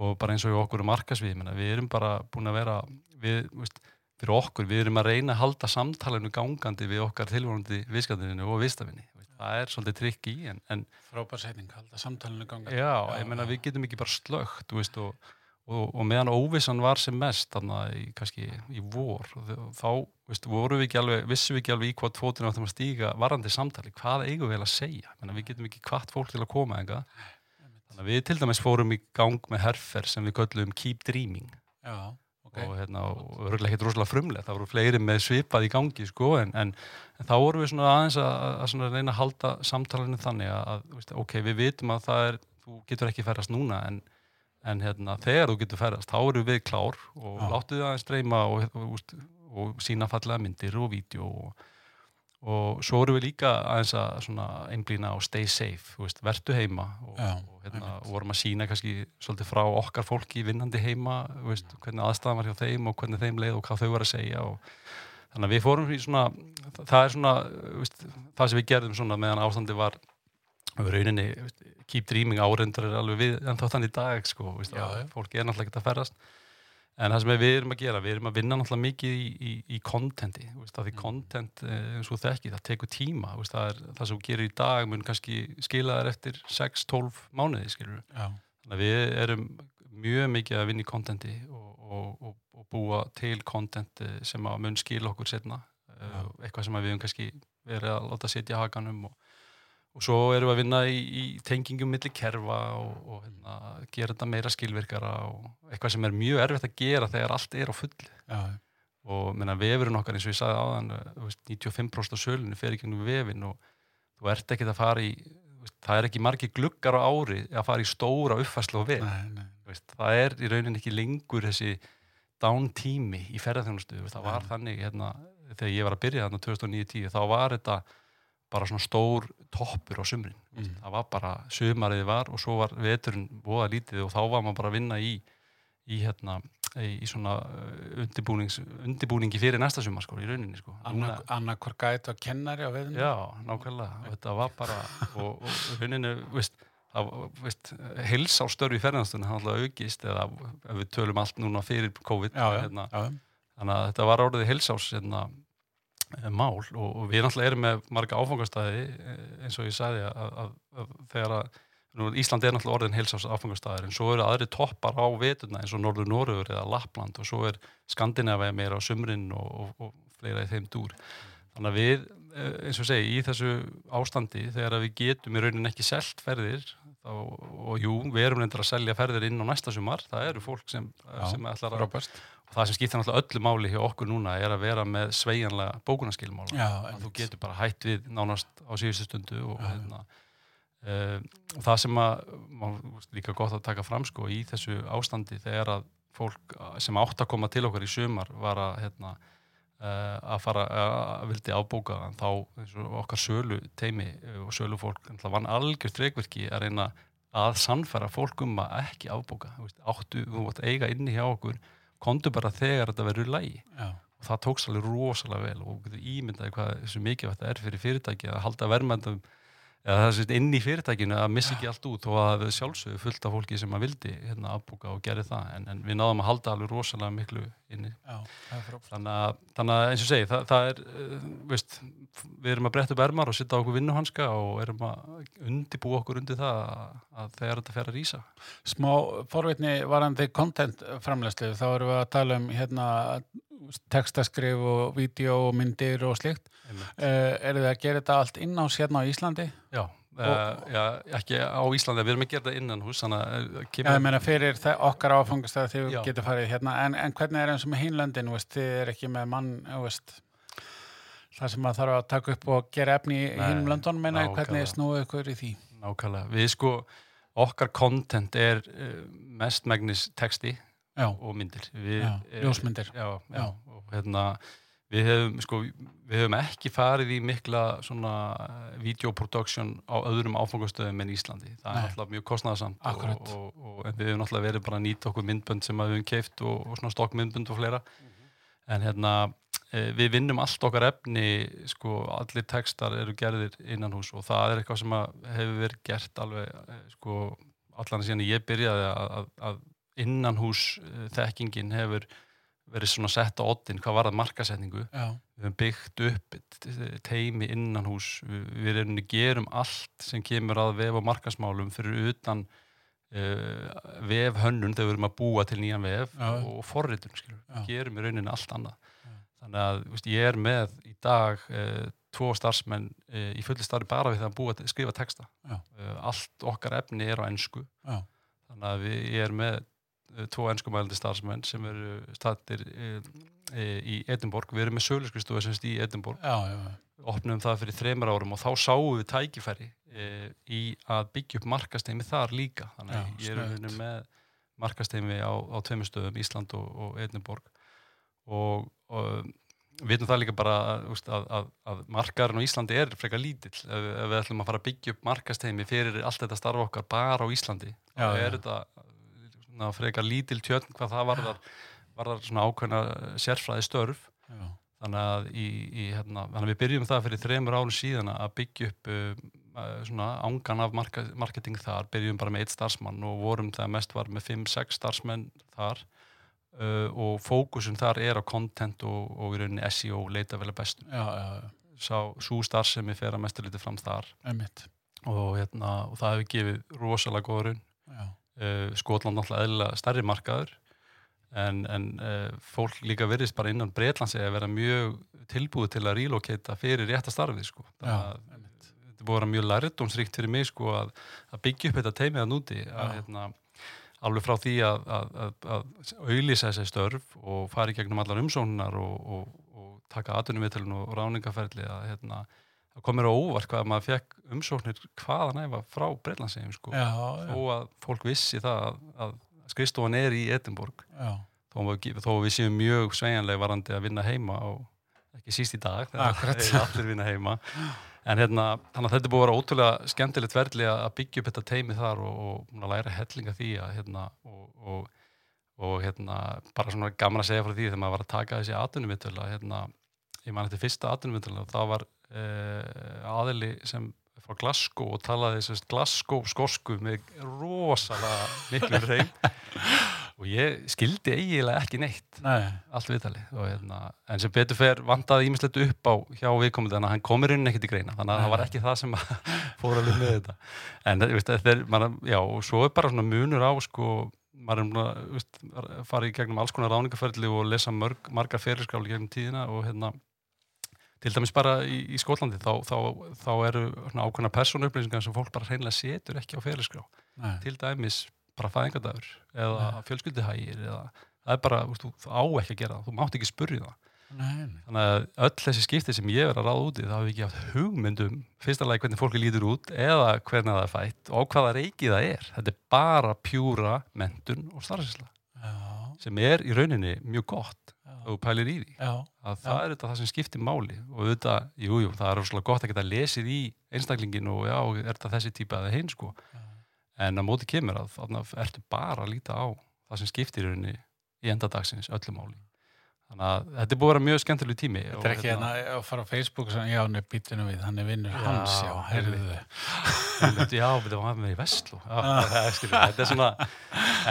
og bara eins og í okkur um markasvið, menna, við erum bara búin að vera, við, veist, fyrir okkur, við erum að reyna að halda samtalenu gangandi við okkar tilvonandi viðskatinu og viðstafinni, það er svolítið trikk í en, en frábær setning, halda samtalinu ganga Já, ég meina við getum ekki bara slögt þú veist, og, og, og meðan óvissan var sem mest þannig í, kannski í vor þá veist, vorum við ekki alveg, vissum við ekki alveg í hvað fótinn áttum að stíga varandi samtali, hvað eigum við að segja? Meina, við getum ekki hvart fólk til að koma enga þannig að við til dæmis fórum í gang með herfer sem við köllum Keep Dreaming. Já, ok. Og, hérna, og örgulega ekkert rosalega frumlega það voru fleiri með svipað í gangi sko, en, en, en þá vorum við svona aðeins að, að svona reyna að halda samtalinu þannig að, að veist, ok, við vitum að það er þú getur ekki ferðast núna en, en hérna, þegar þú getur ferðast þá eru við klár og Já. láttu þið aðeins streyma og, og, og, og sína fallega myndir og vídeo og, og svo erum við líka aðeins að einblýna á stay safe, veist, vertu heima og, og hérna, og vorum að sína kannski svolítið frá okkar fólki vinnandi heima, veist, hvernig aðstæðan var hjá þeim og hvernig þeim leið og hvað þau var að segja og þannig að við fórum í svona það er svona, veist, það sem við gerðum svona meðan ástandi var við rauninni, keep dreaming áreindar er alveg við, en þá þannig í dag sko, veist, fólki er náttúrulega ekki að ferðast en það sem við erum að gera, við erum að vinna náttúrulega mikið í, í, í kontenti, þú veist, að því Mm. kontent eh, eins og þekki, það tekur tíma veist, það, er, það sem þú gerir í dag mun kannski skila þær eftir 6-12 mánuði skilur að við erum mjög mikið að vinna í kontenti og, og, og, og búa til kontent eh, sem mun skila okkur setna Já. eitthvað sem við höfum kannski verið að láta setja hakanum og, og svo erum við að vinna í, í tengingum milli kerfa og, og hérna, gera þetta meira skilvirkara og eitthvað sem er mjög erfitt að gera þegar allt er á fulli já, og menna, vefurinn okkar eins og ég sagði áðan uh, þú veist, 95% af sölunni fer ekki um vefin og þú ert ekkert að fara í veist, það er ekki margi gluggar á ári að fara í stóra uppfæslu og vef. Nei, nei, Þú veist, það er í rauninni ekki lengur þessi downtime í ferðarþjónustu það var Nei. þannig hérna, þegar ég var að byrja þarna 2009-10 þá var þetta bara svona stór toppur á sumrin. Mm. það var bara sumarið var og svo var veturinn voða lítið og þá var maður bara að vinna í í hérna í, svona uh, undirbúningi fyrir næsta sumar sko, í rauninni sko. Anna, annarkor gæt og kennari á viðinu Já, nákvæmlega, og þetta var bara og, og rauninni, veist veist, heils á störfi ferðanstunni hann alltaf aukist eða við tölum allt núna fyrir COVID já, já, hérna, já, þannig að þetta var orðið heilsás hérna, mál og, og við náttúrulega erum með marga áfangastæði eh, eins og ég sagði að, að, að þegar að nú, Ísland er náttúrulega orðin heilsás áfangastæðir en svo eru aðri toppar á veturna eins og Norður Norður eða Lappland og svo er Skandinavia meira á sumrin og, og, og fleira í þeim dúr. Þannig að við, eh, eins og segi, í þessu ástandi þegar að við getum í raunin ekki selt ferðir þá, og jú, við erum reyndar að selja ferðir inn á næsta sumar, það eru fólk sem, Já, sem ætlar að og það sem skiptir náttúrulega öllu máli hjá okkur núna er að vera með sveigjanlega bókunarskilmála. Að þú getur bara hætt við nánast á síðustu stundu og, hérna, uh, og það sem að líka gott að taka fram sko í þessu ástandi þegar að fólk sem átt að koma til okkar í sumar var að hérna, uh, að fara að vildi ábóka en þá okkar sölu teimi og sölu fólk vann algjört reikverki að reyna að sannfæra fólk um að ekki ábóka áttu, þú vart eiga inni hjá okkur kontu bara þegar þetta verður lægi og það tókst alveg rosalega vel og ímyndaði hvað þessu mikið þetta er fyrir fyrirtæki að halda verðmændum eða það er inn í fyrirtækinu að missa ekki allt út og að sjálfsögðu fullt af fólki sem að vildi hérna afbúka og gerði það. En, en við náðum að halda alveg rosalega miklu inni. Já, þannig að, þannig að eins og segi það, það er, uh, veist, við erum að bretta upp ermar og sitta á okkur vinnuhanska og erum að undibúa okkur undir það að, þegar þetta fer að rýsa Smá forvitni varandi content framlæslu, þá erum við að tala um hérna textaskrif og vídeo og myndir og slikt. Uh, eru þið að gera þetta allt inn á sérna á Íslandi? Já, uh, já, ekki á Íslandi, við erum að gera þetta innan hús uh, Já, ég meina fyrir okkar áfangastæð þegar við getum farið hérna, en, en hvernig er eins og með hinlöndin, veist, þið er ekki með mann, veist, það sem maður þarf að taka upp og gera efni í löndunum, meina, hvernig snúið ykkur í því? nákvæmlega. Við sko, okkar content er mest megnis texti Já, og myndir. Við, Já, eh, ljósmyndir. Já, og hérna við hefum, sko, við hefum ekki farið í mikla svona videoproduction á öðrum áfangastöðum en Íslandi. Það er Nei. náttúrulega mjög kostnæðasamt og, og, og, við hefum náttúrulega verið bara að nýta okkur myndbönd sem við hefum keift og, og svona stokkmyndbönd og fleira. En hérna, eh, við vinnum allt okkar efni, sko, allir textar eru gerðir innan hús og það er eitthvað sem hefur verið gert alveg, eh, sko, allan síðan ég byrjaði að, að, að innan hús eh, þekkingin hefur verið svona sett á oddin, hvað var það markasetningu Já, við höfum byggt upp teimi innan hús við, erum gerum allt sem kemur að vef og markasmálum fyrir utan uh, vef hönnun þegar við erum að búa til nýjan vef Já. og forritun gerum í rauninni allt annað. Já. þannig að veist, ég er með í dag uh, tvo starfsmenn uh, í fulli starfi bara við það að búa, skrifa texta. Allt okkar efni er á ennsku já, þannig að við, ég er með tvo ennskumælandi starfsmenn sem eru stattir uh, í Edinborg, við erum með söluskristofu semst í Edinborg, já, já, opnum það fyrir þreymur árum og þá sáum við tækifæri uh, í að byggja upp markasteimi þar líka, þannig að ég er með markasteimi á, á tveimur stöðum, Ísland og, og Edinborg. Og, og við veitum það líka bara að, að, að, að markarinn á Íslandi er frekar lítill. Ef, ef við ætlum að fara að byggja upp markasteimi fyrir allt þetta starfa okkar bara á Íslandi Já, er já. þetta svona, frekar lítill tjörn hvað það varðar, varðar svona ákveðna sérfræði störf já, þannig að, í, í, hérna, við byrjum það fyrir þremur árum síðan að byggja upp uh, uh, svona ángan af marka, marketing þar, byrjum bara með eitt starfsmann og vorum það mest var með 5-6 starfsmenn þar. Uh, og fókusun þar er á content og, og í rauninni SEO leita vel að bestu. Já, já, sá svo starfsemi fer að mestu lítið fram þar. Einmitt, og, hérna, og það hefur gefið rosalega góða raun. Já, Skotland náttúrulega eðlilega stærri markaður en, en uh, fólk líka virðist bara innan Breitlands að vera mjög tilbúið til að relocata fyrir rétta starfið sko. já, Þannig að einmitt, þetta búið að vera mjög lærdómsríkt fyrir mig sko að, að byggja upp þetta teimið að núti að hérna alveg frá því að, að, að, að auðlýsa þessi störf og fara í gegnum allar umsóknar og, og, og taka atvinnumittilin og ráningaferli að hérna það kom mér á óvart hvað maður fekk umsóknir hvaðan æfa frá Breitlandsegjum sko. Þó að fólk vissi það að, að skrifstofan er í Edinborg. Þó, þó við séum mjög sveigjanlega varandi að vinna heima og ekki síst í dag þegar allir vinna heima. En hérna, þannig að þetta er búið að vera ótrúlega skemmtilegt verðli að byggja upp þetta teimi þar og, og læra hellinga því að hérna og, og, og hérna bara svona gaman að segja frá því þegar maður var að taka þessi atvinnumvitöl að hérna, ég man þetta fyrsta atvinnumvitöl og það var eh, aðili sem frá Glasgow og talaði þessast Glasgow skosku með rosalega miklu reym og ég skildi eiginlega ekki neitt. Nei, allt viðtali og, hérna, en sem betur fer vandaði ímislegt upp á hjá viðkomandi þannig að hann komir inn ekkert í greina. Þannig að það var ekki það sem fór alveg með þetta. En veist, er, man, já, svo er bara svona munur á sko, maður er veist, fara í gegnum alls konar ráningaferli og lesa mörg, margar fyrirskráli gegnum tíðina og hérna til dæmis bara í, í Skotlandi þá, þá, þá eru ákveðna persónuupplýsingar sem fólk bara hreinlega setur ekki á fyrirskrá nei, til dæmis bara fæðingadagur eða fjölskyldihægir eða það er bara, þú, þú á ekki að gera það, þú mátt ekki spurja það. Nei, nei. þannig að öll þessi skipti sem ég er að ráða úti það hafi ekki haft hugmyndum fyrsta lagi hvernig fólki lítur út eða hvernig það er fætt og hvaða reiki það er. Þetta er bara pjúra mentun og starfsisla já, sem er í rauninni mjög gott og pælir í því. Já, að það er þetta það sem skiptir máli og auðvitað, jú, jú, það er rosalega gott að geta lesið í einstaklingin og já, er þetta þessi típa eða hinn sko. Já. en að móti kemur að þarna ertu bara að líta á það sem skiptir í endadagsins öllu máli þannig að þetta er búið að vera mjög skemmtileg tími Þetta er ekki hérna að fara á Facebook og já, nei, býtinu við, hann er vinnur hans, já, heyrðu. Einmitt, já, þetta var með í er skilur, þetta er svona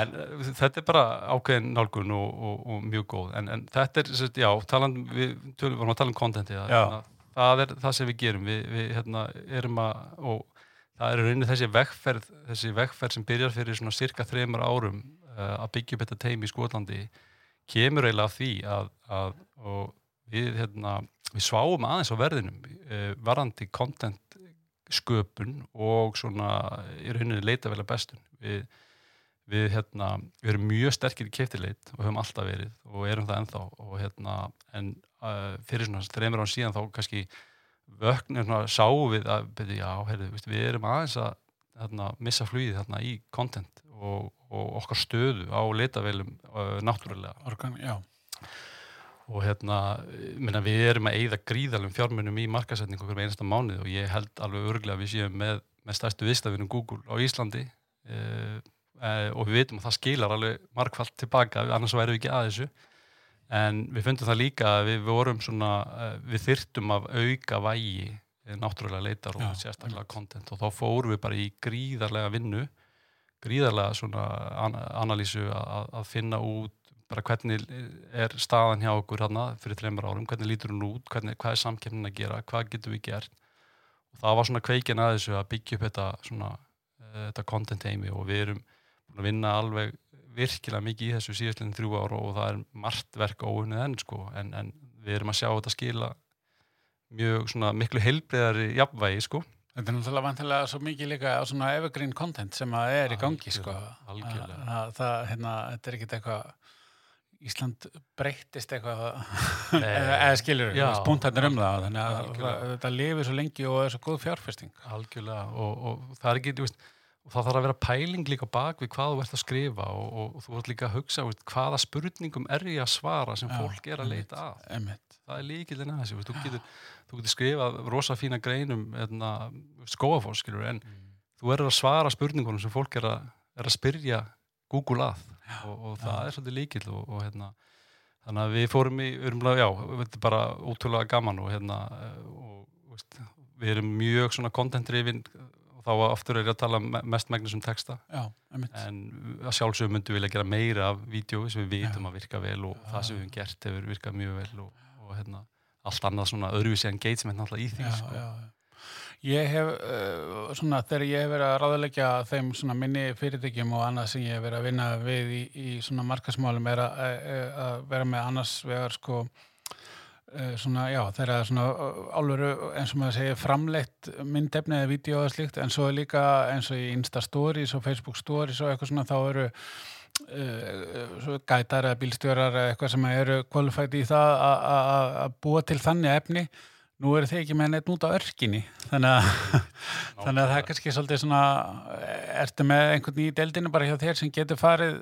en uh, þetta er bara ákveðin nálgun og, og, og mjög góð. En, en þetta er, já, taland við tölum, vorum að tala um kontenti hérna, það er það sem við gerum. Við, við hérna, erum að og það er rauninni þessi vegferð þessi vegferð sem byrjar fyrir svona cirka þreymar árum uh, að byggja upp þetta teimi í Skotlandi kemur eiginlega af því að, að við, hérna, við sváum aðeins á verðinum uh, varandi content sköpun og svona í rauninni leita vel að bestun. Við, við, hérna, við erum mjög sterkir í keiftileit og höfum alltaf verið og erum það ennþá og hérna en uh, fyrir svona þreymur án síðan þá kannski vöknir svona sáum við að já, heyrðu, við erum aðeins að hérna, missa þarna í content og, og okkar stöðu á leitavelum uh, náttúrulega. Organ, og hérna, minna, við erum að eigða gríðalum fjármunum í markasetningu okkur með einasta mánuð og ég held alveg örglega að við séum með, með stærstu viðstafinum Google á Íslandi uh, uh, og við veitum að það skilar alveg markvallt tilbaka, annars værum við ekki að þessu. En við fundum það líka að við vorum svona, uh, við þyrtum af auka vægi eh, náttúrulega leitar og Já, sérstaklega content og þá fórum við bara í gríðarlega vinnu gríðarlega svona an analýsu að, að finna út bara hvernig er staðan hjá okkur hérna fyrir þreymur árum, hvernig lítur hún út hvernig, hvað er samkeppnin að gera, hvað getum við gert? Og það var svona kveikin að þessu að byggja upp þetta svona uh, þetta content heimi og við erum búin að vinna alveg virkilega mikið í þessu síðastleginn þrjú ára og það er margt verk óunnið enn sko. En, en við erum að sjá þetta skila mjög svona miklu heilbreyðari jafnvægi sko Þetta er náttúrulega vantilega svo mikið líka á svona evergreen content sem að er í gangi, sko. Algjörlega, algjörlega. Að- að Það, hérna, þetta er ekkit eitthvað, Ísland breyttist eitthvað, eða, Já. spuntarnir um það, þannig að það, þetta lifir svo lengi og er svo góð fjárfesting. algjörlega og, og það er ekki, þú veist og það þarf að vera pæling líka bak við hvað þú ert að skrifa og, og, og þú ert líka að hugsa veist, hvaða spurningum er ég að svara sem Já, fólk er að leita að? Einmitt. það er líkildin að þessu, þú getur, þú getur skrifað rosa fína greinum hérna, skóafór, skilur, en þú verður að svara spurningunum sem fólk er að, er að spyrja Google að. Og, og það er svolítið líkild og, og hérna, þannig að við fórum í, bara, já, þetta er bara ótrúlega gaman og hérna eh, við erum mjög svona content-drifin og þá aftur er ég að tala me- mest megnis um texta Já, en að sjálfsögum myndum við vilja gera meira af vídeo sem við vitum að virka vel og Já. það sem við höfum gert hefur virkað mjög vel og, og hérna, allt annað svona öðruvísi engagement náttúrulega í því já, sko. já, já. Ég hef, uh, svona, þegar ég hef verið að ráðleggja þeim svona minni fyrirtækjum og annað sem ég hef verið að vinna við í, í svona markasmálum er að, að, að vera með annars vegar sko svona, já, þeirra svona álveru, eins og maður segir, framleitt myndefni eða vídeo eða slíkt, en svo er líka eins og í Insta Stories og Facebook Stories og eitthvað svona, þá eru uh, gætar eða bílstjórar eða eitthvað sem eru qualified í það að- búa til þannig efni. Nú eru þið ekki með neitt út á örkinni þannig að, þannig að það er kannski svolítið svona ertu með einhvern í deildinu bara hjá þér sem getur farið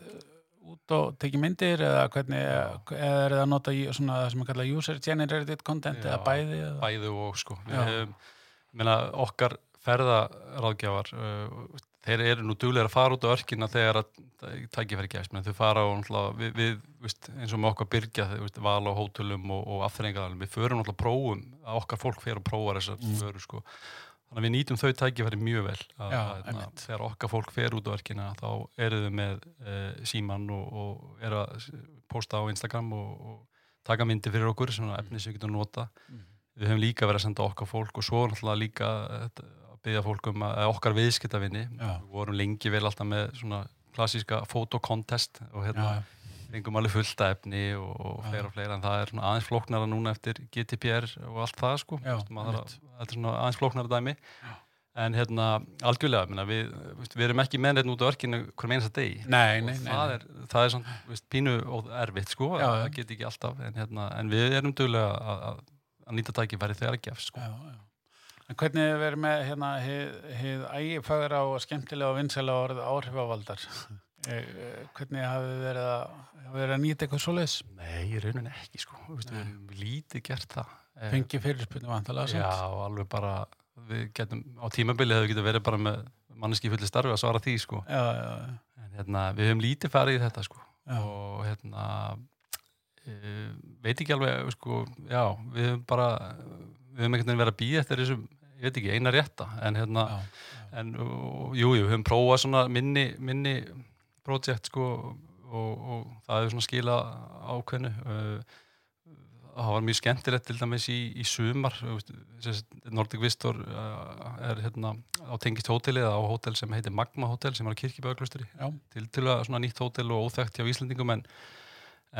út og tekið myndir eða hvernig eða er það að nota í svona það sem er kallað user generated content Já, eða bæði eða? bæði og sko við hefum, meina, okkar ferðaráðgjafar uh, þeir eru nú duglega að fara út á örkina þegar að tækifæri gefst menn þau fara og við, við veist, eins og með okkar byrgja veist, val á hótelum og, og afþrengadalum við förum náttúrulega prófum að okkar fólk fer og prófar þessar Mm. mm. sko þannig að við nýtum þau tækifæri mjög vel að, Já, að, að, þegar okkar fólk fer út á örkina þá eru þau með uh, síman og, og eru að posta á Instagram og, og taka myndi fyrir okkur svona efni sem við getum nota. Mhm. við höfum líka verið að senda okkar fólk og svo náttúrulega líka þetta, að byggja fólk um að, að okkar viðskiptavinni við vorum lengi vel alltaf með svona klassíska fotokontest og hérna fengum alveg fullta efni og, fleira og fleira en það er aðeins flóknara núna eftir GDPR og allt það sko. Já, maður þarf að- þetta er svona aðeins flóknara dæmi Já. en hérna algjörlega minna, við, við erum ekki með neitt út á örkinu hverjum einasta degi Nei, nei, nei, það nei. er, það er svona, veist, pínu og erfitt sko, Já, það já. get ekki alltaf en, hérna, en við erum duglega að, nýta tækifæri þegar að gefst sko. Já. En hvernig hefur verið með hérna hið ægifagra og skemmtilega og vinsæla orð áhrifavaldar? Eh, eh, hvernig hafið verið að, hafið verið að nýta eitthvað svoleiðis? Nei, í rauninni ekki sko Vist, við erum lítið gert það Fengi fyrirspunni vantalega Já, alveg bara getum, á tímabili hefur getið verið bara með manneski fulli starfi að svara því sko. Já, já, já. en hérna, við höfum lítið farið í þetta sko. Og hérna e, veit ekki alveg sko, já, við höfum bara við höfum einhvern veginn verið að býja eftir þessum ég veit ekki, eina rétta. En hérna, já, en og, jú, jú, við höfum prófað svona minni, minni projekt sko og, og það hefur svona skila ákveðnu. Uh, það var mjög skemmtilegt til dæmis í, í sumar Nordic Vistor uh, er hérna á tengist hótelið á hótel sem heitir Magma Hotel sem er á Kirkjuböðaklustri já, til til að svona nýtt hótel og óþekkt hjá Íslandingum en,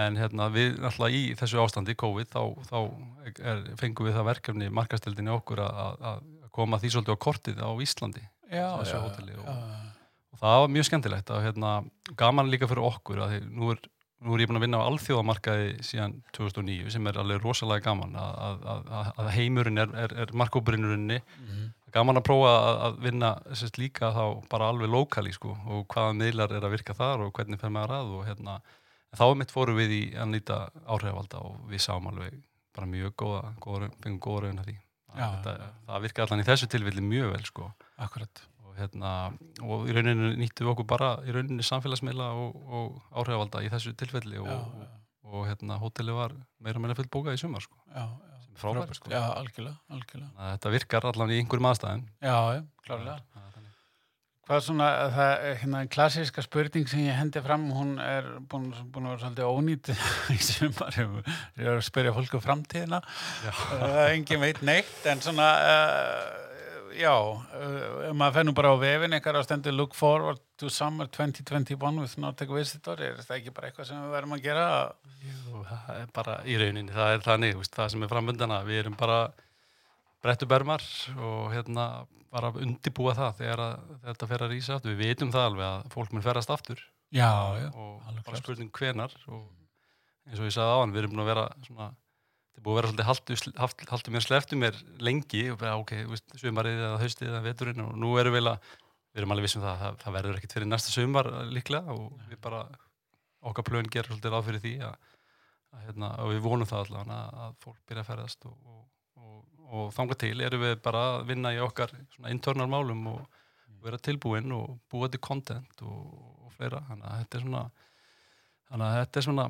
en hérna við náttúrulega í þessu ástandi COVID þá, þá er, fengum við það verkefni markastildinni okkur að, að- koma því svolítið á kortið á Íslandi já, Þessu já, hóteli og- og það var mjög skemmtilegt að hérna, gaman líka fyrir okkur að því, nú, er, nú er ég búin að vinna á alþjóðamarkaði síðan 2009 sem er alveg rosalega gaman að, að, að, að heimurinn er, er, er markópurinnurunni Mhm. gaman að prófa að, að vinna sérst, líka þá bara alveg lokali sko, og hvaða miðlar er að virka þar og hvernig fer maður að og hérna þá mitt fórum við í að nýta áhrifvalda og við sáum alveg bara mjög góða, góða góða raun að því. Þetta, það virka allan í þessu tilfelli mjög vel sko akkurat. Og hérna og í rauninni nýttum við okkur bara í rauninni samfélagsmiðla og, og áhrifvalda í þessu tilfelli og, Já, já, og hérna hóteli var meira meira fullt bókað í sumar sko já, já. sem er frábært sko Já, algjörlega, algjörlega. Að þetta virkar allan í einhverjum aðstæðum Já, já, klárlega. Hvað er svona, það er hérna klassíska spurning sem ég hendi fram, hún er búin, búin að vera svolítið ónýtt í sumar, ég er að spyrja fólku framtíðina, Já. uh, engin veit neitt, en svona, uh, já, uh, maður fennum bara á vefin eitthvað á stendur look forward to summer 2021 with Nordic Visitor, er það ekki bara eitthvað sem við verðum að gera? Jú, það er bara í rauninni, það er þannig, veist, það sem er framvöndana, við erum bara brettubermar og hérna bara undibúa það þegar að, þetta fer að rísa aftur. Við vitum það alveg að fólk mun ferast aftur Já, já, og bara spurning hvenar og eins og ég sagði áðan, við erum búin að vera svona, þetta búin að vera svolítið haltu, haltu, haltu mér sleftu mér lengi. Og bara ok, sumarið eða haustið eða veturinn og nú erum við við erum alveg vissum það, að það, verður ekkit fyrir næsta sumar líklega og við bara okkar plön gerir svolítið ráð fyrir því að, að hérna, og við vonum það allavega að, að fólk byrja að ferðast og, og, og, og þanga til erum við bara að vinna í okkar svona internal málum og vera tilbúin og búa til content og, og fleira, þannig að þetta er svona þannig að þetta er svona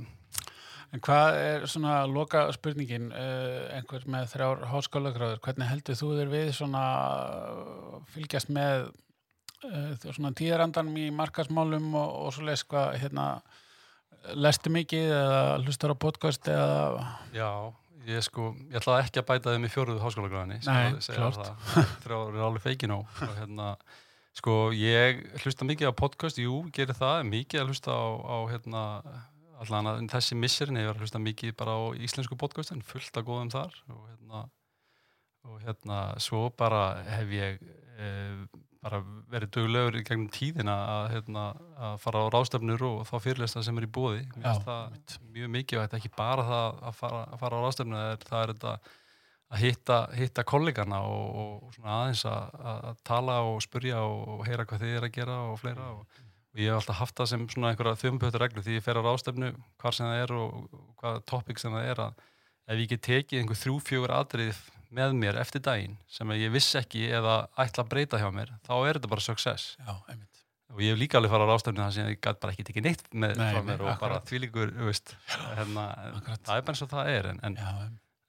En hvað er svona loka spurningin, uh, einhver með þrjár háskólagráður, hvernig heldur þú þér við svona uh, fylgjast með uh, svona tíðarandanum í markasmálum og, og svo leys hvað, hérna, lestu mikið eða hlustar á podcast eða, Já, ég sko, ég ætlaði ekki að bæta þeim í fjóruðu háskólagræðinni Nei, klárt. Þrjár er alveg feikin á og hérna, sko, ég hlusta mikið á podcast, jú, gerir það, mikið að hlusta á, á hérna, að þessi misserin hefur hlusta mikið bara á íslensku podcastin, fullt að góðum þar og hérna, og hérna svo bara hef ég e, bara verið dögulegur í gegnum tíðina að, hérna, að fara á rástefnur og þá fyrirlesta sem er í bóði mér finnst það mjög mikið ekki bara það að fara, að fara á rástefnu það er þetta að hitta, hitta kollegana og, og aðeins að, að tala og spurja og heyra hvað þið er að gera og fleira og og ég hef alltaf haft það sem svona einhverja þjómpötu reglu því ég fer á rástefnu hvað sem það er og hvað topic sem það er að ef ég get tekið einhver þrjú-fjögur aðrið með mér eftir daginn sem ég viss ekki eða ætla að breyta hjá mér þá er þetta bara success. Já, og ég hef líka alveg farað á rástefnu þannig að ég gæti bara ekki tekið neitt með Nei, frá mér og akkurat. bara þvílikur hérna, það er bara eins og það er en, en, já,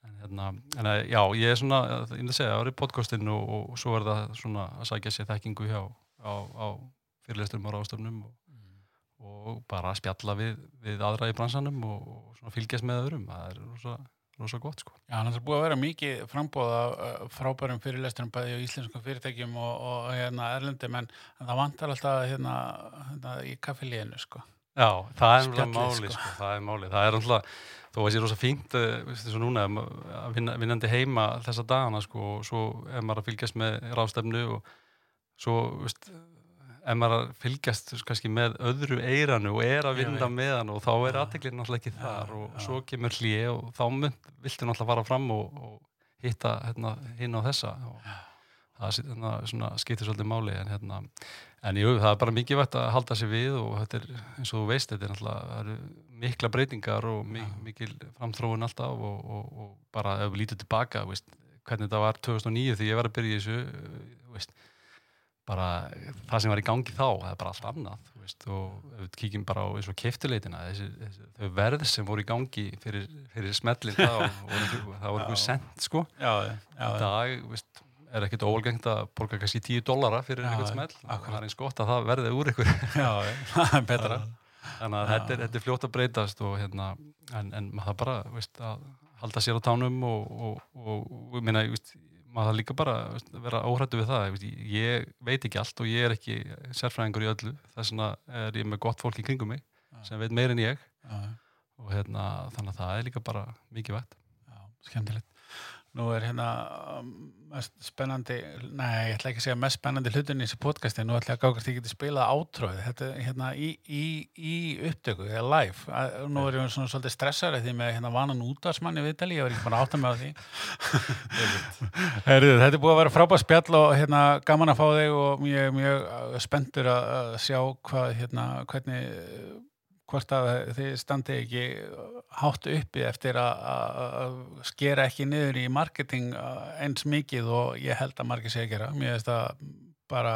en, hérna, en já, ég er svona ég að segja, það er podcastin og, og svo er það svona að sækja sér þekkingu hjá á, á fyrirlesturum á ráðstöfnum og, mm. og bara spjalla við, við aðra í bransanum og, og fylgjast með öðrum það er rosa, rosa gott sko. Já, það er búið að vera mikið frambóða frábærum fyrirlesturum bæði á íslenskum fyrirtækjum og, og hérna, erlendum en það vantar alltaf hérna, hérna í kaffilíðinu sko. Já, það er náttúrulega máli sko. sko, það er máli, það er náttúrulega þó að það sé rosa fínt þess að núna að vinna, vinnandi heima þessa dagana sko og svo er maður að fylgjast með ráðstefnu og svo, veist ef maður fylgjast kannski með öðru eiranu og er að vinna með hann og þá er aðteglinn náttúrulega ekki þar og ja. svo kemur hlið og þá mynd, viltu náttúrulega fara fram og, og hitta hérna, hinn á þessa og það hérna, svona, skiptir svolítið máli en, hérna, en jú, það er bara mikið vægt að halda sér við og þetta er eins og þú veist þetta er náttúrulega mikla breytingar og mik mikil framþróun alltaf og, og, og bara ef við lítum tilbaka veist, hvernig þetta var 2009 þegar ég var að byrja í þessu veist bara það sem var í gangi þá það er bara allt annað veist, og ef við kíkjum bara á eins og þessi, þau verð sem voru í gangi fyrir, fyrir smellin það voru einhver sent sko. Já, já, dag veist, er ekkert óvalgengt að borga kannski 10 dollara fyrir einhvern smell. það er eins gott að það verði úr ykkur. Það betra. Þannig að þetta er, þetta er fljótt að breytast og, hérna, en, en maður bara veist, að halda sér á tánum og, og, og minna, maður líka bara vera óhrættu við það ég veit ekki allt og ég er ekki sérfræðingur í öllu þess vegna er ég með gott fólk í kringum mig ja. sem veit meir en ég ja. og hérna, þannig að það er líka bara mikið vett Skemmtilegt Nú er hérna um, mest spennandi, nei, ég ætla ekki að segja mest spennandi hlutin í þessu podcasti, nú ætla ég að gáðast ég geti spilað átróð, þetta er hérna í, í, í upptöku, eða live, að, nú er ég svona svolítið stressar því með hérna vanan útdagsmann í viðtali, ég var ekki bara átt að með því. Herðu, þetta er búið að vera frábært spjall og hérna gaman að fá þig og mjög, mjög spenntur að sjá hvað, hérna, hvernig hvort að þið standi ekki hátt uppi eftir að skera ekki niður í marketing eins mikið og ég held að margir segja gera. Mér finnst það bara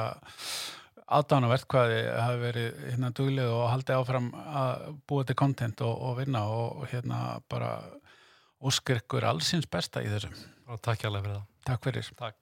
aðdánavert hvað þið hafi verið hérna duglið og haldið áfram að búa til content og, og vinna og hérna bara óskir ykkur allsins besta í þessum. Og takk hjálpa fyrir það. Takk fyrir. Takk.